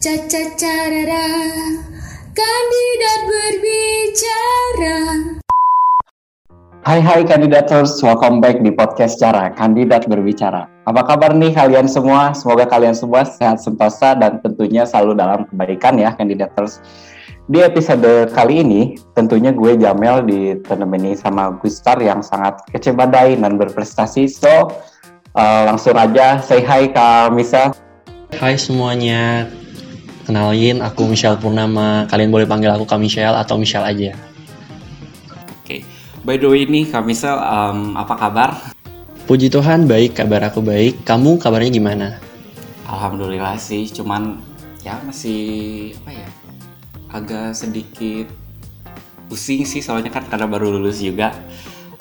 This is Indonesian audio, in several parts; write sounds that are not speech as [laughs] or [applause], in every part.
Caca carara, kandidat berbicara. Hai hai kandidators, welcome back di podcast Cara Kandidat Berbicara. Apa kabar nih kalian semua? Semoga kalian semua sehat sentosa dan tentunya selalu dalam kebaikan ya kandidators. Di episode kali ini, tentunya gue Jamel ditemani sama Gustar yang sangat kece badai dan berprestasi. So, uh, langsung aja say hi Kak Misa. Hai semuanya, kenalin aku Michelle Purnama. Kalian boleh panggil aku Kak Michelle atau Michelle aja. Oke, by the way nih Kak Michelle, um, apa kabar? Puji Tuhan, baik, kabar aku baik. Kamu kabarnya gimana? Alhamdulillah sih, cuman ya masih apa ya, agak sedikit pusing sih soalnya kan karena baru lulus juga.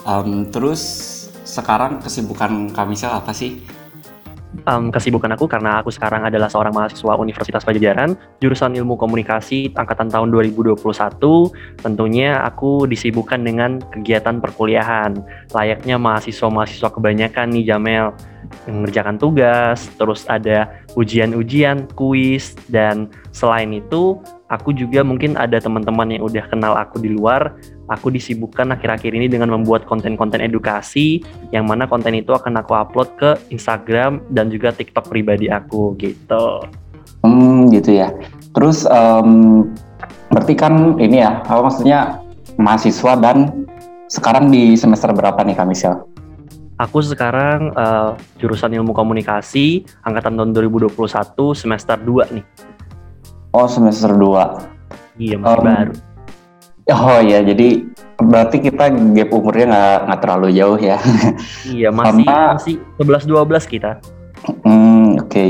Um, terus sekarang kesibukan Kak Michelle apa sih? Um, kesibukan aku karena aku sekarang adalah seorang mahasiswa Universitas Pajajaran, jurusan Ilmu Komunikasi angkatan tahun 2021. Tentunya aku disibukkan dengan kegiatan perkuliahan, layaknya mahasiswa-mahasiswa kebanyakan nih Jamel. Mengerjakan tugas, terus ada ujian-ujian, kuis, dan selain itu aku juga mungkin ada teman-teman yang udah kenal aku di luar aku disibukkan akhir-akhir ini dengan membuat konten-konten edukasi yang mana konten itu akan aku upload ke Instagram dan juga TikTok pribadi aku gitu. Hmm gitu ya. Terus um, berarti kan ini ya, apa maksudnya mahasiswa dan sekarang di semester berapa nih Kak Michelle? Aku sekarang uh, jurusan ilmu komunikasi angkatan tahun 2021 semester 2 nih. Oh semester 2. Iya masih um, baru Oh ya, jadi berarti kita gap umurnya nggak nggak terlalu jauh ya. Iya masih Sama, masih sebelas dua belas kita. Hmm oke. Okay.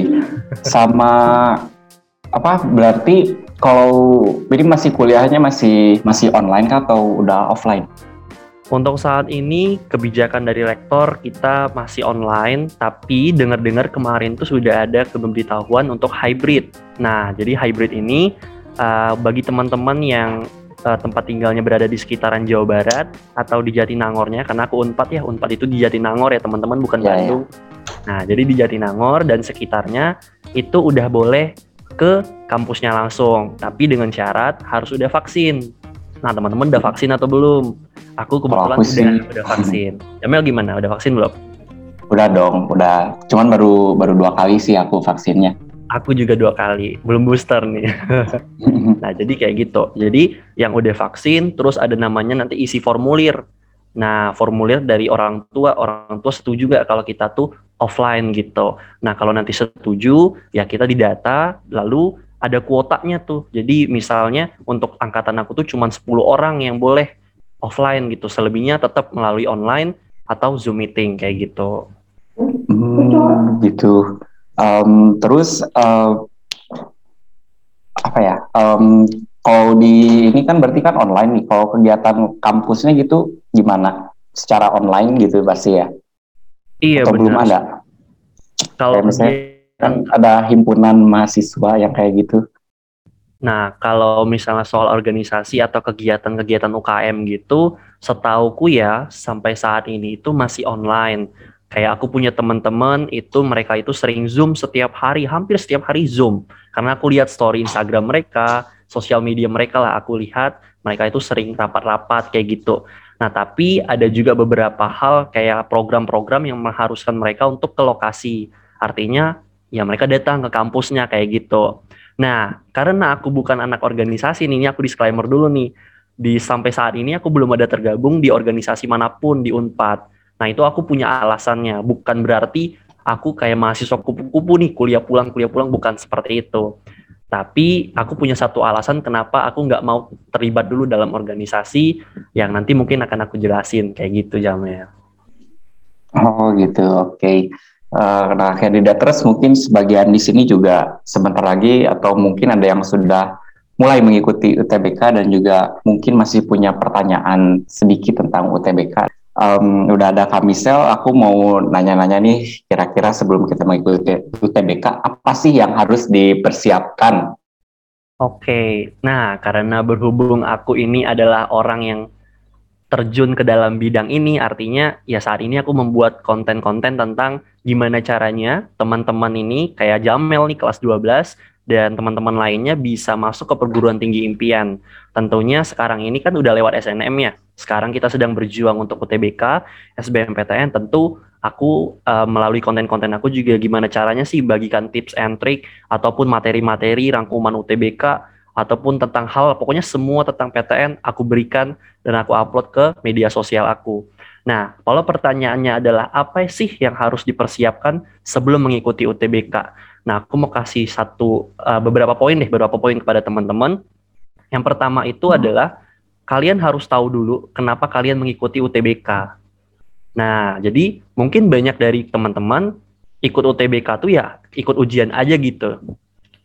Sama apa berarti kalau ini masih kuliahnya masih masih online kah atau udah offline? Untuk saat ini kebijakan dari rektor kita masih online, tapi dengar-dengar kemarin tuh sudah ada pemberitahuan untuk hybrid. Nah, jadi hybrid ini uh, bagi teman-teman yang uh, tempat tinggalnya berada di sekitaran Jawa Barat atau di Jatinangornya karena aku Unpad ya Unpad itu di Jatinangor ya teman-teman bukan ya, Bandung. Ya. Nah jadi di Jatinangor dan sekitarnya itu udah boleh ke kampusnya langsung tapi dengan syarat harus udah vaksin. Nah teman-teman udah vaksin atau belum? Aku kebetulan aku udah udah vaksin. Jamel gimana? Udah vaksin belum? Udah dong, udah. Cuman baru baru dua kali sih aku vaksinnya aku juga dua kali belum booster nih. Nah jadi kayak gitu. Jadi yang udah vaksin terus ada namanya nanti isi formulir. Nah formulir dari orang tua orang tua setuju gak kalau kita tuh offline gitu? Nah kalau nanti setuju ya kita didata lalu ada kuotanya tuh. Jadi misalnya untuk angkatan aku tuh cuma 10 orang yang boleh offline gitu. Selebihnya tetap melalui online atau zoom meeting kayak gitu. Hmm, gitu Um, terus uh, apa ya? Um, kalau di ini kan berarti kan online nih. Kalau kegiatan kampusnya gitu gimana? Secara online gitu pasti ya? Iya Atau benar. belum ada? Kalau misalnya kan ada himpunan mahasiswa yang kayak gitu. Nah, kalau misalnya soal organisasi atau kegiatan-kegiatan UKM gitu, setauku ya sampai saat ini itu masih online kayak aku punya teman-teman itu mereka itu sering zoom setiap hari hampir setiap hari zoom. Karena aku lihat story Instagram mereka sosial media mereka lah aku lihat mereka itu sering rapat-rapat kayak gitu. Nah tapi ada juga beberapa hal kayak program-program yang mengharuskan mereka untuk ke lokasi. Artinya ya mereka datang ke kampusnya kayak gitu. Nah karena aku bukan anak organisasi nih ini aku disclaimer dulu nih. Di sampai saat ini aku belum ada tergabung di organisasi mana pun di Unpad Nah itu aku punya alasannya, bukan berarti aku kayak mahasiswa kupu-kupu nih kuliah pulang kuliah pulang bukan seperti itu. Tapi aku punya satu alasan kenapa aku nggak mau terlibat dulu dalam organisasi yang nanti mungkin akan aku jelasin kayak gitu Jamel. Oh gitu, oke. Okay. Uh, eh, nah kandidat terus mungkin sebagian di sini juga sebentar lagi atau mungkin ada yang sudah mulai mengikuti UTBK dan juga mungkin masih punya pertanyaan sedikit tentang UTBK um, udah ada Kamisel, aku mau nanya-nanya nih kira-kira sebelum kita mengikuti UTBK apa sih yang harus dipersiapkan? Oke, nah karena berhubung aku ini adalah orang yang terjun ke dalam bidang ini, artinya ya saat ini aku membuat konten-konten tentang gimana caranya teman-teman ini kayak Jamel nih kelas 12 dan teman-teman lainnya bisa masuk ke perguruan tinggi impian. Tentunya sekarang ini kan udah lewat SNM ya. Sekarang kita sedang berjuang untuk UTBK, SBMPTN. Tentu aku uh, melalui konten-konten aku juga gimana caranya sih bagikan tips and trick ataupun materi-materi rangkuman UTBK ataupun tentang hal pokoknya semua tentang PTN aku berikan dan aku upload ke media sosial aku. Nah, kalau pertanyaannya adalah apa sih yang harus dipersiapkan sebelum mengikuti UTBK? Nah, aku mau kasih satu uh, beberapa poin deh, beberapa poin kepada teman-teman. Yang pertama itu hmm. adalah kalian harus tahu dulu kenapa kalian mengikuti UTBK. Nah, jadi mungkin banyak dari teman-teman ikut UTBK tuh ya ikut ujian aja gitu.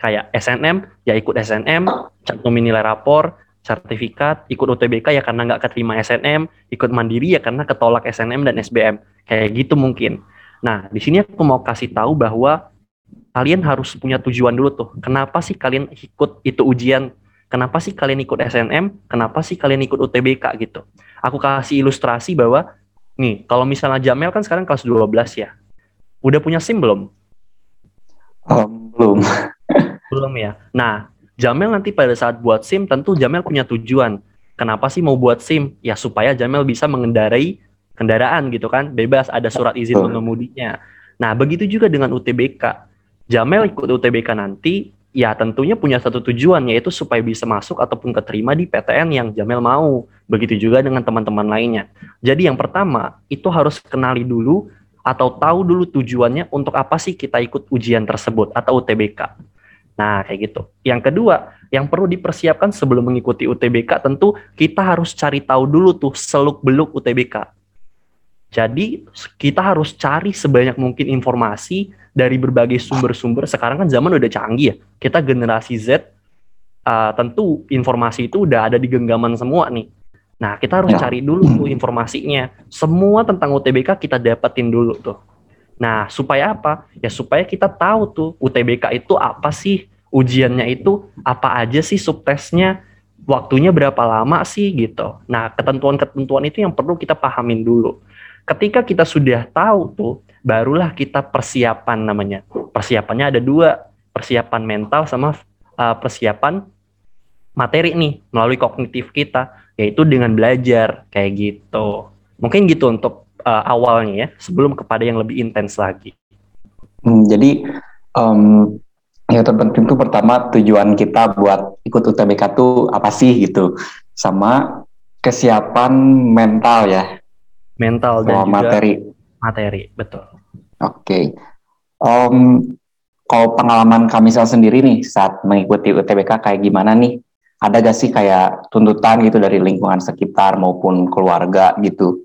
Kayak SNM, ya ikut SNM, cantumin nilai rapor, sertifikat, ikut UTBK ya karena nggak keterima SNM, ikut mandiri ya karena ketolak SNM dan SBM. Kayak gitu mungkin. Nah, di sini aku mau kasih tahu bahwa kalian harus punya tujuan dulu tuh. Kenapa sih kalian ikut itu ujian? Kenapa sih kalian ikut SNM? Kenapa sih kalian ikut UTBK gitu? Aku kasih ilustrasi bahwa nih, kalau misalnya Jamel kan sekarang kelas 12 ya. Udah punya SIM belum? Um, belum. [laughs] belum ya. Nah, Jamel nanti pada saat buat SIM tentu Jamel punya tujuan. Kenapa sih mau buat SIM? Ya supaya Jamel bisa mengendarai kendaraan gitu kan, bebas ada surat izin mengemudinya. Nah, begitu juga dengan UTBK. Jamel ikut UTBK nanti ya tentunya punya satu tujuan yaitu supaya bisa masuk ataupun keterima di PTN yang Jamel mau. Begitu juga dengan teman-teman lainnya. Jadi yang pertama itu harus kenali dulu atau tahu dulu tujuannya untuk apa sih kita ikut ujian tersebut atau UTBK. Nah, kayak gitu. Yang kedua, yang perlu dipersiapkan sebelum mengikuti UTBK tentu kita harus cari tahu dulu tuh seluk-beluk UTBK. Jadi, kita harus cari sebanyak mungkin informasi dari berbagai sumber-sumber. Sekarang kan zaman udah canggih ya. Kita generasi Z, uh, tentu informasi itu udah ada di genggaman semua nih. Nah, kita harus ya. cari dulu tuh informasinya. Semua tentang UTBK kita dapetin dulu tuh. Nah, supaya apa? Ya supaya kita tahu tuh UTBK itu apa sih? Ujiannya itu apa aja sih subtesnya? Waktunya berapa lama sih gitu. Nah, ketentuan-ketentuan itu yang perlu kita pahamin dulu. Ketika kita sudah tahu tuh, barulah kita persiapan namanya. Persiapannya ada dua, persiapan mental sama uh, persiapan materi nih melalui kognitif kita, yaitu dengan belajar kayak gitu. Mungkin gitu untuk uh, awalnya ya sebelum kepada yang lebih intens lagi. Hmm, jadi um, yang terpenting itu pertama tujuan kita buat ikut UTBK itu apa sih gitu, sama kesiapan mental ya. Mental dan juga materi. Materi betul. Oke. Okay. Um, kalau pengalaman Kamisal sendiri nih saat mengikuti UTBK kayak gimana nih? Ada gak sih kayak tuntutan gitu dari lingkungan sekitar maupun keluarga gitu?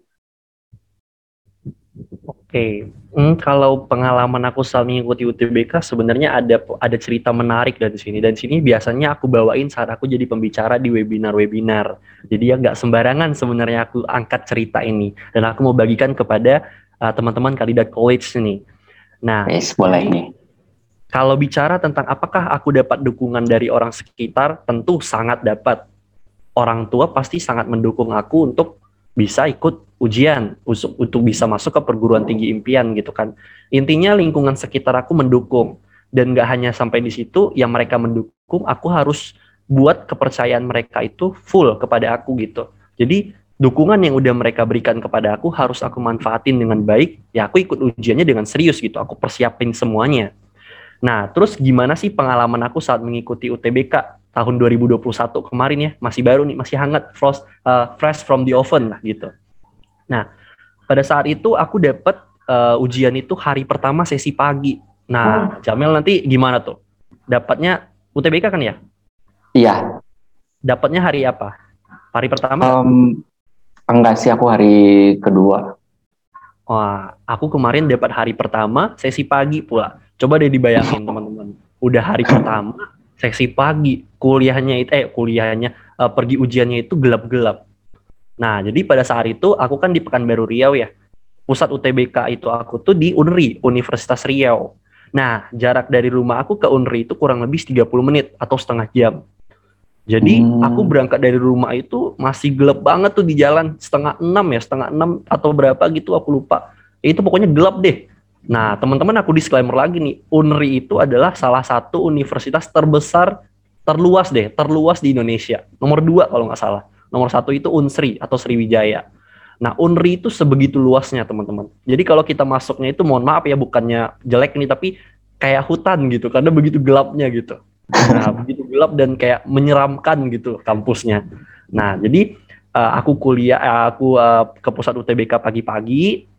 Oke, hmm, kalau pengalaman aku saat mengikuti UTBK sebenarnya ada ada cerita menarik dari sini dan sini biasanya aku bawain saat aku jadi pembicara di webinar-webinar. Jadi ya nggak sembarangan sebenarnya aku angkat cerita ini dan aku mau bagikan kepada uh, teman-teman kandidat college ini. Nah, yes, boleh nih. Kalau bicara tentang apakah aku dapat dukungan dari orang sekitar, tentu sangat dapat. Orang tua pasti sangat mendukung aku untuk bisa ikut ujian untuk, bisa masuk ke perguruan tinggi impian gitu kan. Intinya lingkungan sekitar aku mendukung dan gak hanya sampai di situ yang mereka mendukung, aku harus buat kepercayaan mereka itu full kepada aku gitu. Jadi dukungan yang udah mereka berikan kepada aku harus aku manfaatin dengan baik. Ya aku ikut ujiannya dengan serius gitu. Aku persiapin semuanya. Nah, terus gimana sih pengalaman aku saat mengikuti UTBK tahun 2021 kemarin ya? Masih baru nih, masih hangat, fresh, uh, fresh from the oven lah gitu. Nah, pada saat itu aku dapat uh, eh, ujian itu hari pertama sesi pagi. Nah, hmm. Jamil nanti gimana tuh? Dapatnya UTBK kan ya? Iya. Dapatnya hari apa? Hari pertama? Um, enggak sih, aku hari kedua. Wah, aku kemarin dapat hari pertama sesi pagi pula. Coba deh dibayangin [laughs] teman-teman. Udah hari pertama sesi pagi, kuliahnya itu eh kuliahnya uh, pergi ujiannya itu gelap-gelap. Nah, jadi pada saat itu aku kan di Pekanbaru Riau ya. Pusat UTBK itu aku tuh di UNRI, Universitas Riau. Nah, jarak dari rumah aku ke UNRI itu kurang lebih 30 menit atau setengah jam. Jadi hmm. aku berangkat dari rumah itu masih gelap banget tuh di jalan setengah enam ya setengah enam atau berapa gitu aku lupa. Itu pokoknya gelap deh. Nah, teman-teman aku disclaimer lagi nih, UNRI itu adalah salah satu universitas terbesar, terluas deh, terluas di Indonesia. Nomor dua kalau nggak salah. Nomor satu itu UNSRI atau Sriwijaya. Nah, UNRI itu sebegitu luasnya, teman-teman. Jadi kalau kita masuknya itu, mohon maaf ya, bukannya jelek nih, tapi kayak hutan gitu, karena begitu gelapnya gitu. Nah, [laughs] begitu gelap dan kayak menyeramkan gitu kampusnya. Nah, jadi uh, aku kuliah, uh, aku uh, ke pusat UTBK pagi-pagi,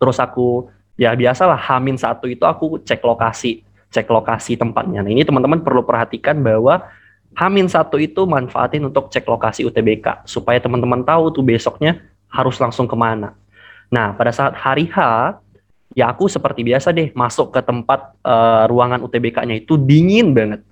terus aku ya biasalah Hamin satu itu aku cek lokasi, cek lokasi tempatnya. Nah, ini teman-teman perlu perhatikan bahwa Hamin satu itu manfaatin untuk cek lokasi UTBK supaya teman-teman tahu tuh besoknya harus langsung ke mana. Nah, pada saat hari H, ya aku seperti biasa deh masuk ke tempat uh, ruangan UTBK-nya itu dingin banget.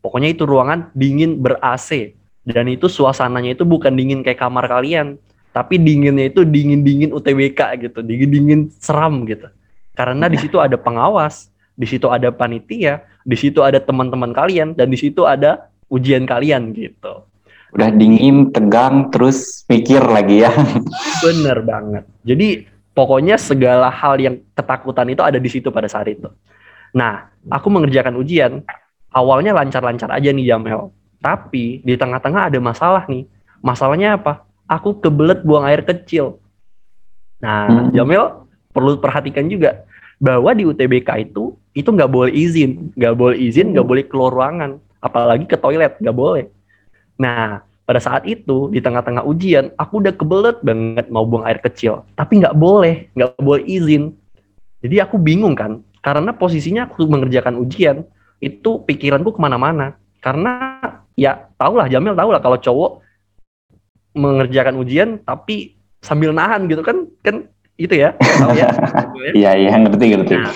Pokoknya itu ruangan dingin ber AC dan itu suasananya itu bukan dingin kayak kamar kalian tapi dinginnya itu dingin dingin UTBK gitu dingin dingin seram gitu karena di situ ada pengawas di situ ada panitia di situ ada teman-teman kalian dan di situ ada ujian kalian gitu udah dingin tegang terus pikir lagi ya [laughs] bener banget jadi pokoknya segala hal yang ketakutan itu ada di situ pada saat itu nah aku mengerjakan ujian awalnya lancar-lancar aja nih Jamel tapi di tengah-tengah ada masalah nih. Masalahnya apa? Aku kebelet buang air kecil. Nah, hmm. Jamil perlu perhatikan juga bahwa di UTBK itu itu nggak boleh izin, nggak boleh izin, nggak boleh keluar ruangan, apalagi ke toilet nggak boleh. Nah, pada saat itu di tengah-tengah ujian, aku udah kebelet banget mau buang air kecil, tapi nggak boleh, nggak boleh izin. Jadi aku bingung kan, karena posisinya aku mengerjakan ujian, itu pikiranku ke mana-mana. Karena ya tau lah Jamil tau lah kalau cowok mengerjakan ujian tapi sambil nahan gitu kan kan itu ya ya? [laughs] Iya iya ngerti ngerti. Nah,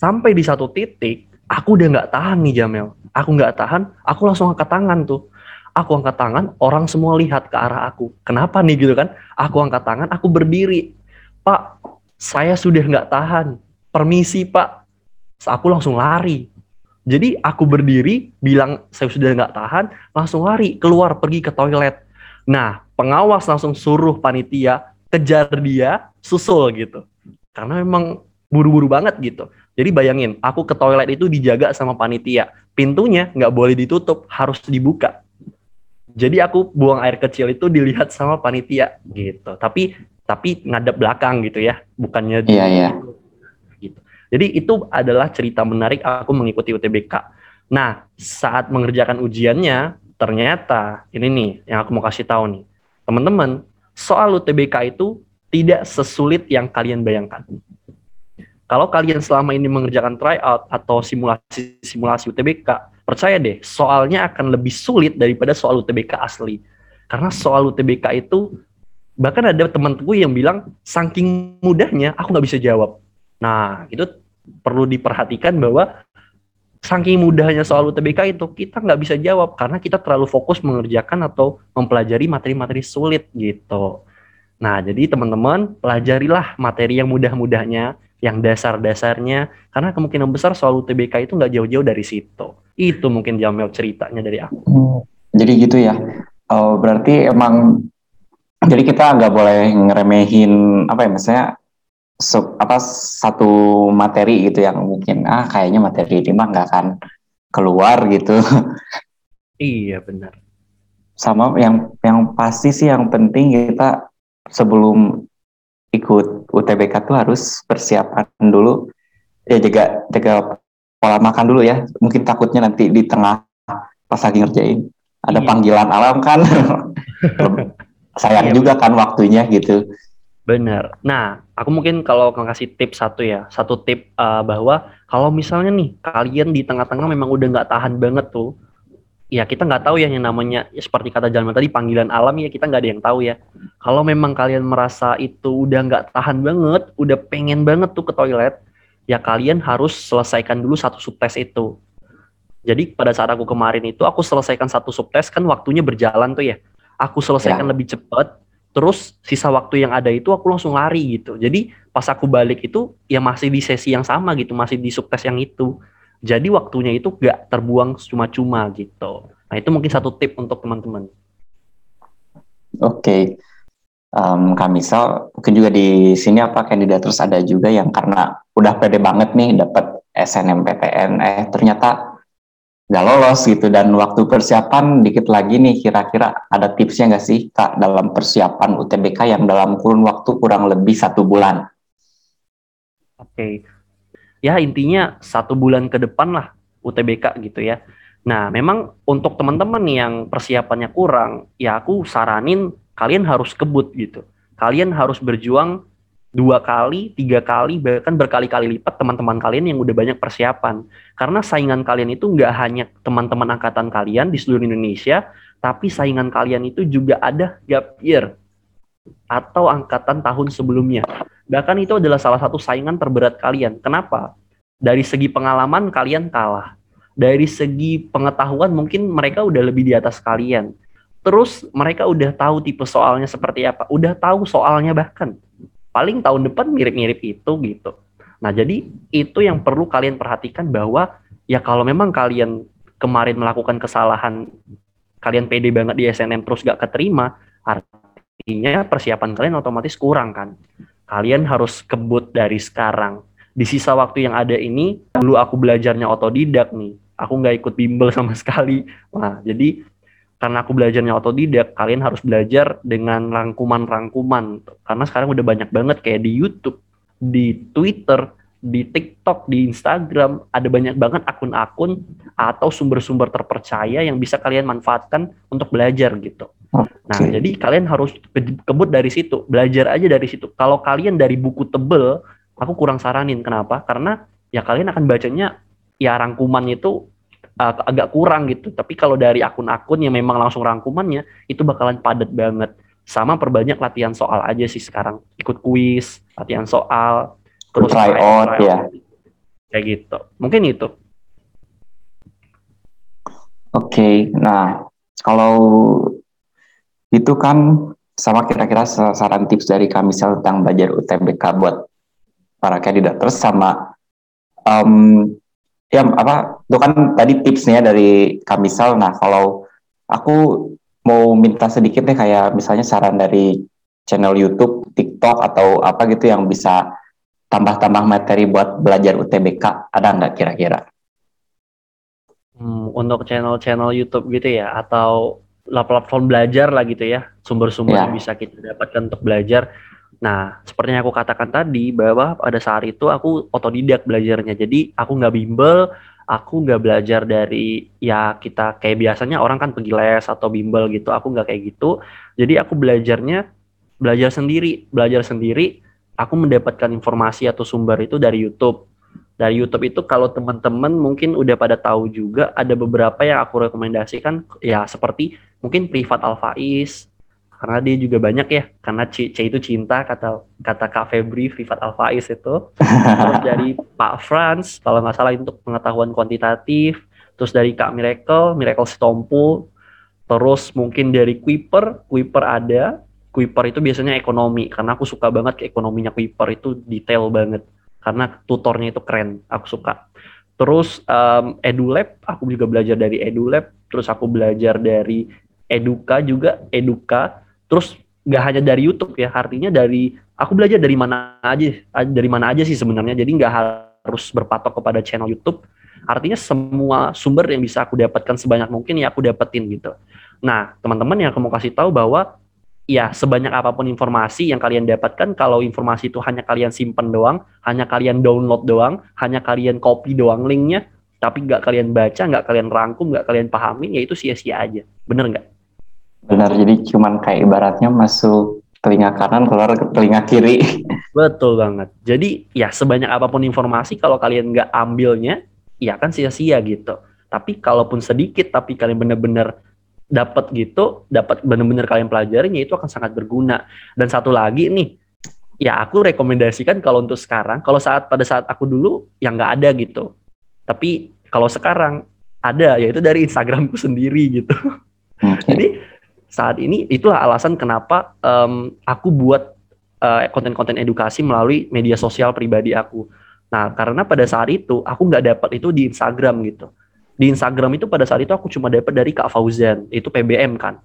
sampai di satu titik aku udah nggak tahan nih Jamil aku nggak tahan aku langsung angkat tangan tuh. Aku angkat tangan orang semua lihat ke arah aku. Kenapa nih gitu kan? Aku angkat tangan aku berdiri. Pak saya sudah nggak tahan. Permisi pak. Aku langsung lari. Jadi aku berdiri, bilang saya sudah nggak tahan, langsung lari keluar pergi ke toilet. Nah, pengawas langsung suruh panitia kejar dia, susul gitu. Karena memang buru-buru banget gitu. Jadi bayangin, aku ke toilet itu dijaga sama panitia. Pintunya nggak boleh ditutup, harus dibuka. Jadi aku buang air kecil itu dilihat sama panitia gitu. Tapi tapi ngadep belakang gitu ya, bukannya Iya, iya. Jadi itu adalah cerita menarik aku mengikuti UTBK. Nah, saat mengerjakan ujiannya, ternyata ini nih yang aku mau kasih tahu nih. Teman-teman, soal UTBK itu tidak sesulit yang kalian bayangkan. Kalau kalian selama ini mengerjakan tryout atau simulasi-simulasi UTBK, percaya deh, soalnya akan lebih sulit daripada soal UTBK asli. Karena soal UTBK itu, bahkan ada teman-temanku yang bilang, saking mudahnya aku nggak bisa jawab Nah, itu perlu diperhatikan bahwa saking mudahnya soal UTBK itu kita nggak bisa jawab karena kita terlalu fokus mengerjakan atau mempelajari materi-materi sulit gitu. Nah, jadi teman-teman pelajarilah materi yang mudah-mudahnya, yang dasar-dasarnya, karena kemungkinan besar soal UTBK itu nggak jauh-jauh dari situ. Itu mungkin Jamel ceritanya dari aku. Hmm, jadi gitu ya. Oh, berarti emang jadi kita nggak boleh ngeremehin apa ya misalnya so, apa satu materi gitu yang mungkin ah kayaknya materi ini mah nggak akan keluar gitu. Iya benar. Sama yang yang pasti sih yang penting kita sebelum ikut UTBK tuh harus persiapan dulu ya jaga jaga pola makan dulu ya. Mungkin takutnya nanti di tengah pas lagi ngerjain ada iya. panggilan alam kan. [laughs] Sayang iya, juga kan waktunya gitu. Benar. Nah, aku mungkin kalau ngasih tips satu ya, satu tip uh, bahwa kalau misalnya nih kalian di tengah-tengah memang udah nggak tahan banget tuh, ya kita nggak tahu ya yang namanya ya seperti kata Jalma tadi panggilan alam ya kita nggak ada yang tahu ya. Kalau memang kalian merasa itu udah nggak tahan banget, udah pengen banget tuh ke toilet, ya kalian harus selesaikan dulu satu subtes itu. Jadi pada saat aku kemarin itu aku selesaikan satu subtes kan waktunya berjalan tuh ya. Aku selesaikan ya. lebih cepat terus sisa waktu yang ada itu aku langsung lari gitu jadi pas aku balik itu ya masih di sesi yang sama gitu masih di subtes yang itu jadi waktunya itu gak terbuang cuma-cuma gitu nah itu mungkin satu tip untuk teman-teman oke okay. um, Kamisal mungkin juga di sini apa kandidat terus ada juga yang karena udah pede banget nih dapat SNMPTN eh ternyata nggak lolos gitu dan waktu persiapan dikit lagi nih kira-kira ada tipsnya nggak sih kak dalam persiapan UTBK yang dalam kurun waktu kurang lebih satu bulan? Oke, okay. Ya intinya satu bulan ke depan lah UTBK gitu ya. Nah, memang untuk teman-teman yang persiapannya kurang, ya aku saranin kalian harus kebut gitu. Kalian harus berjuang dua kali, tiga kali, bahkan berkali-kali lipat teman-teman kalian yang udah banyak persiapan. Karena saingan kalian itu nggak hanya teman-teman angkatan kalian di seluruh Indonesia, tapi saingan kalian itu juga ada gap year atau angkatan tahun sebelumnya. Bahkan itu adalah salah satu saingan terberat kalian. Kenapa? Dari segi pengalaman kalian kalah. Dari segi pengetahuan mungkin mereka udah lebih di atas kalian. Terus mereka udah tahu tipe soalnya seperti apa, udah tahu soalnya bahkan paling tahun depan mirip-mirip itu gitu. Nah, jadi itu yang perlu kalian perhatikan bahwa ya kalau memang kalian kemarin melakukan kesalahan, kalian pede banget di SNM terus gak keterima, artinya persiapan kalian otomatis kurang kan. Kalian harus kebut dari sekarang. Di sisa waktu yang ada ini, dulu aku belajarnya otodidak nih. Aku nggak ikut bimbel sama [laughs] sekali. Nah, jadi karena aku belajarnya otodidak, kalian harus belajar dengan rangkuman-rangkuman. Karena sekarang udah banyak banget kayak di YouTube, di Twitter, di TikTok, di Instagram, ada banyak banget akun-akun atau sumber-sumber terpercaya yang bisa kalian manfaatkan untuk belajar gitu. Nah, jadi kalian harus kebut dari situ, belajar aja dari situ. Kalau kalian dari buku tebel, aku kurang saranin. Kenapa? Karena ya kalian akan bacanya ya rangkuman itu uh, agak kurang gitu. Tapi kalau dari akun-akun yang memang langsung rangkumannya itu bakalan padat banget. Sama perbanyak latihan soal aja sih sekarang. Ikut kuis, latihan soal, terus try out ya. Kayak gitu. Mungkin itu. Oke, okay, nah kalau itu kan sama kira-kira saran tips dari kami tentang belajar UTBK buat para kandidat terus sama um, ya apa itu kan tadi tipsnya dari Kamisal nah kalau aku mau minta sedikit deh kayak misalnya saran dari channel YouTube, TikTok atau apa gitu yang bisa tambah-tambah materi buat belajar UTBK ada nggak kira-kira? Hmm, untuk channel-channel YouTube gitu ya atau platform belajar lah gitu ya sumber-sumber yeah. yang bisa kita dapatkan untuk belajar Nah, seperti yang aku katakan tadi, bahwa pada saat itu aku otodidak belajarnya. Jadi, aku nggak bimbel, aku nggak belajar dari ya kita kayak biasanya orang kan pergi les atau bimbel gitu. Aku nggak kayak gitu. Jadi, aku belajarnya belajar sendiri, belajar sendiri. Aku mendapatkan informasi atau sumber itu dari YouTube. Dari YouTube itu kalau teman-teman mungkin udah pada tahu juga ada beberapa yang aku rekomendasikan ya seperti mungkin Privat Alfais, karena dia juga banyak ya. Karena C, C itu cinta kata kata Kak Febri Privat Alfais itu. Terus [laughs] dari Pak Franz kalau nggak salah untuk pengetahuan kuantitatif. Terus dari Kak Miracle Miracle Stompu terus mungkin dari Kuiper Kuiper ada. Kuiper itu biasanya ekonomi karena aku suka banget ke ekonominya Kuiper itu detail banget. Karena tutornya itu keren aku suka. Terus um, EduLab aku juga belajar dari EduLab. Terus aku belajar dari Eduka juga Eduka. Terus nggak hanya dari YouTube ya artinya dari aku belajar dari mana aja dari mana aja sih sebenarnya. Jadi nggak harus berpatok kepada channel YouTube. Artinya semua sumber yang bisa aku dapatkan sebanyak mungkin ya aku dapetin gitu. Nah teman-teman yang aku mau kasih tahu bahwa ya sebanyak apa pun informasi yang kalian dapatkan kalau informasi itu hanya kalian simpen doang hanya kalian download doang hanya kalian copy doang linknya tapi nggak kalian baca nggak kalian rangkum nggak kalian pahami ya itu sia-sia aja. Bener nggak Benar, jadi cuman kayak ibaratnya masuk telinga kanan keluar ke telinga kiri. [laughs] Betul banget. Jadi ya sebanyak apa pun informasi kalau kalian nggak ambilnya, ya kan sia-sia gitu. Tapi kalaupun sedikit, tapi kalian benar-benar dapat gitu, dapat benar-benar kalian pelajarin, ya itu akan sangat berguna. Dan satu lagi nih, ya aku rekomendasikan kalau untuk sekarang, kalau saat pada saat aku dulu yang nggak ada gitu. Tapi kalau sekarang ada, yaitu dari Instagramku sendiri gitu. Okay. [laughs] Jadi saat ini itulah alasan kenapa um, aku buat konten konten-konten edukasi melalui media sosial pribadi aku. Nah, karena pada saat itu aku nggak dapat itu di Instagram gitu. Di Instagram itu pada saat itu aku cuma dapat dari Kak Fauzan, itu PBM kan.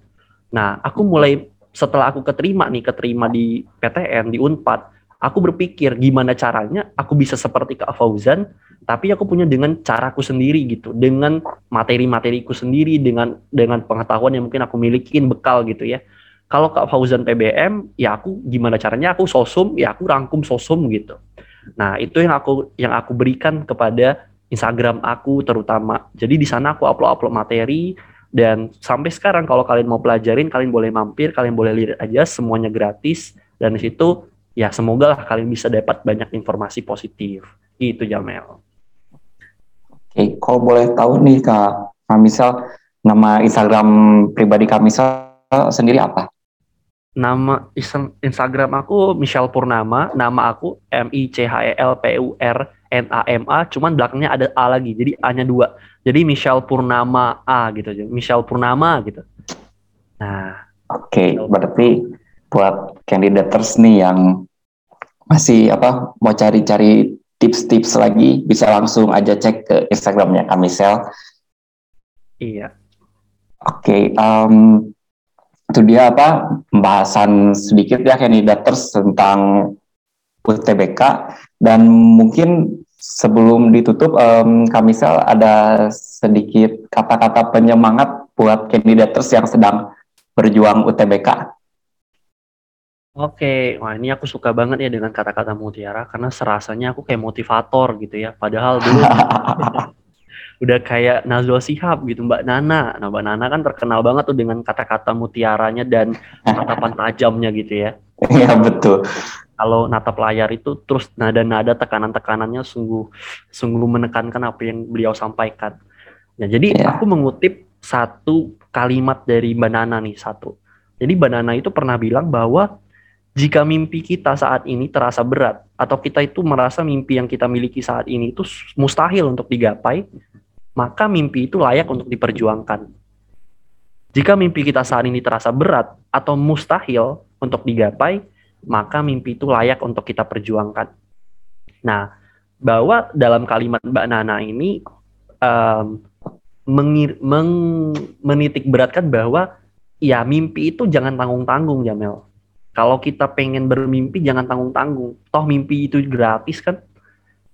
Nah, aku mulai setelah aku keterima nih, keterima di PTN, di Unpad, aku berpikir gimana caranya aku bisa seperti Kak Fauzan, tapi aku punya dengan caraku sendiri gitu, dengan materi-materiku sendiri, dengan dengan pengetahuan yang mungkin aku milikin bekal gitu ya. Kalau Kak Fauzan PBM, ya aku gimana caranya aku sosum, ya aku rangkum sosum gitu. Nah, itu yang aku yang aku berikan kepada Instagram aku terutama. Jadi di sana aku upload-upload materi dan sampai sekarang kalau kalian mau pelajarin, kalian boleh mampir, kalian boleh lihat aja semuanya gratis dan di situ ya semoga lah kalian bisa dapat banyak informasi positif. Itu Jamel. Oke, kalau boleh tahu nih Kak Kamisal, nama Instagram pribadi Kamisal sendiri apa? Nama Instagram aku Michelle Purnama, nama aku M I C H E L P U R N A M A, cuman belakangnya ada A lagi, jadi A-nya dua. Jadi Michelle Purnama A gitu Michelle Purnama gitu. Nah, oke, okay, berarti buat candidators nih yang masih apa mau cari-cari tips-tips lagi, bisa langsung aja cek ke Instagramnya Kak Michelle. Iya. Oke, okay, um, itu dia apa pembahasan sedikit ya candidators tentang UTBK dan mungkin sebelum ditutup um, Kamisel ada sedikit kata-kata penyemangat buat candidators yang sedang berjuang UTBK. Oke, wah ini aku suka banget ya dengan kata-kata Mutiara karena serasanya aku kayak motivator gitu ya. Padahal dulu [laughs] udah kayak Nazwa Sihab gitu Mbak Nana. Nah Mbak Nana kan terkenal banget tuh dengan kata-kata mutiaranya dan tatapan tajamnya gitu ya. Iya betul. Kalau natap layar itu terus nada-nada tekanan-tekanannya sungguh sungguh menekankan apa yang beliau sampaikan. Nah jadi ya. aku mengutip satu kalimat dari Mbak Nana nih satu. Jadi Mbak Nana itu pernah bilang bahwa jika mimpi kita saat ini terasa berat atau kita itu merasa mimpi yang kita miliki saat ini itu mustahil untuk digapai, maka mimpi itu layak untuk diperjuangkan. Jika mimpi kita saat ini terasa berat atau mustahil untuk digapai, maka mimpi itu layak untuk kita perjuangkan. Nah, bahwa dalam kalimat Mbak Nana ini um, mengir, meng, menitik beratkan bahwa ya mimpi itu jangan tanggung-tanggung, Jamel. Kalau kita pengen bermimpi jangan tanggung-tanggung. Toh mimpi itu gratis kan?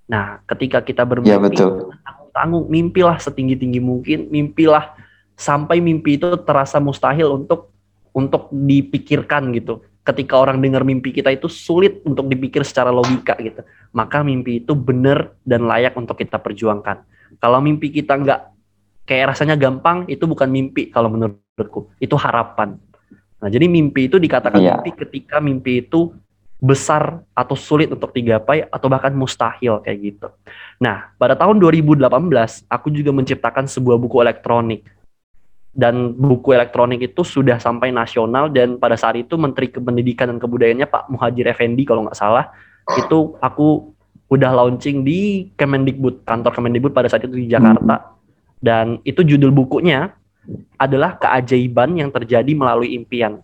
Nah, ketika kita bermimpi, ya, betul. tanggung mimpilah setinggi tinggi mungkin. Mimpilah sampai mimpi itu terasa mustahil untuk untuk dipikirkan gitu. Ketika orang dengar mimpi kita itu sulit untuk dipikir secara logika gitu. Maka mimpi itu benar dan layak untuk kita perjuangkan. Kalau mimpi kita nggak kayak rasanya gampang itu bukan mimpi kalau menurutku. Itu harapan nah jadi mimpi itu dikatakan yeah. mimpi ketika mimpi itu besar atau sulit untuk digapai atau bahkan mustahil kayak gitu. Nah, pada tahun 2018 aku juga menciptakan sebuah buku elektronik. Dan buku elektronik itu sudah sampai nasional dan pada saat itu Menteri Pendidikan dan Kebudayaannya Pak Muhajir Effendi kalau nggak salah itu aku udah launching di Kemendikbud, kantor Kemendikbud pada saat itu di Jakarta. Dan itu judul bukunya adalah keajaiban yang terjadi melalui impian.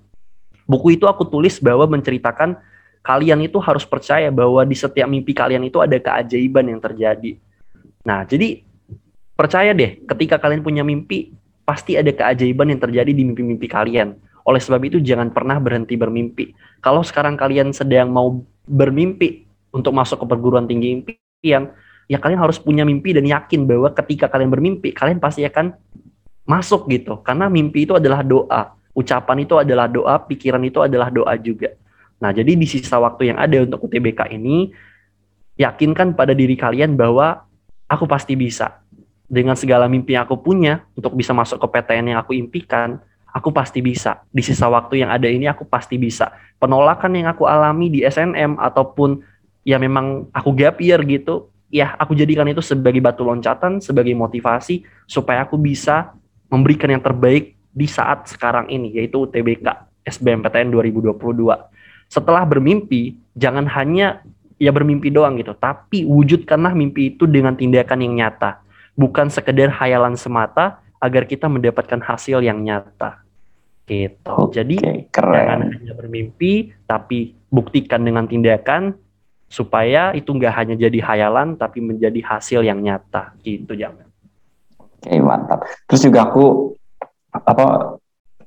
Buku itu aku tulis bahwa menceritakan kalian itu harus percaya bahwa di setiap mimpi kalian itu ada keajaiban yang terjadi. Nah, jadi percaya deh, ketika kalian punya mimpi, pasti ada keajaiban yang terjadi di mimpi-mimpi kalian. Oleh sebab itu, jangan pernah berhenti bermimpi. Kalau sekarang kalian sedang mau bermimpi untuk masuk ke perguruan tinggi impian, ya kalian harus punya mimpi dan yakin bahwa ketika kalian bermimpi, kalian pasti akan masuk gitu. Karena mimpi itu adalah doa. Ucapan itu adalah doa, pikiran itu adalah doa juga. Nah, jadi di sisa waktu yang ada untuk UTBK ini, yakinkan pada diri kalian bahwa aku pasti bisa. Dengan segala mimpi yang aku punya untuk bisa masuk ke PTN yang aku impikan, aku pasti bisa. Di sisa waktu yang ada ini aku pasti bisa. Penolakan yang aku alami di SNM ataupun ya memang aku gap year gitu, ya aku jadikan itu sebagai batu loncatan, sebagai motivasi supaya aku bisa memberikan yang terbaik di saat sekarang ini yaitu UTBK SBMPTN 2022 setelah bermimpi jangan hanya ya bermimpi doang gitu, tapi wujudkanlah mimpi itu dengan tindakan yang nyata, bukan sekedar hayalan semata agar kita mendapatkan hasil yang nyata. Gitu. Okay, Jadi keren. jangan hanya bermimpi, tapi buktikan dengan tindakan supaya itu nggak hanya jadi hayalan, tapi menjadi hasil yang nyata. Gitu jangan. Oke okay, mantap. Terus juga aku apa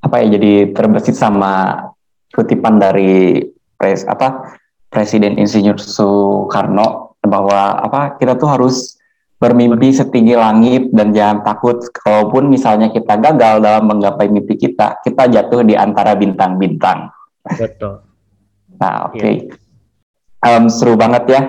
apa ya jadi terbesit sama kutipan dari pres apa Presiden Insinyur Soekarno bahwa apa kita tuh harus bermimpi setinggi langit dan jangan takut kalaupun misalnya kita gagal dalam menggapai mimpi kita, kita jatuh di antara bintang-bintang. Betul. Nah, oke. Okay. Um, seru banget ya.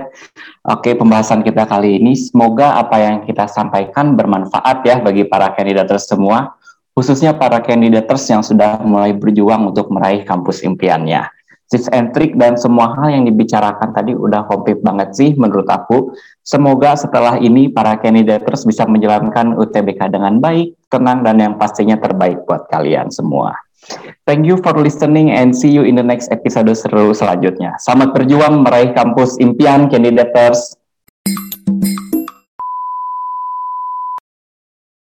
Oke, pembahasan kita kali ini semoga apa yang kita sampaikan bermanfaat ya bagi para kandidat semua, khususnya para kandidat yang sudah mulai berjuang untuk meraih kampus impiannya tips and trick dan semua hal yang dibicarakan tadi udah komplit banget sih menurut aku. Semoga setelah ini para candidators bisa menjalankan UTBK dengan baik, tenang, dan yang pastinya terbaik buat kalian semua. Thank you for listening and see you in the next episode seru selanjutnya. Selamat berjuang meraih kampus impian candidators.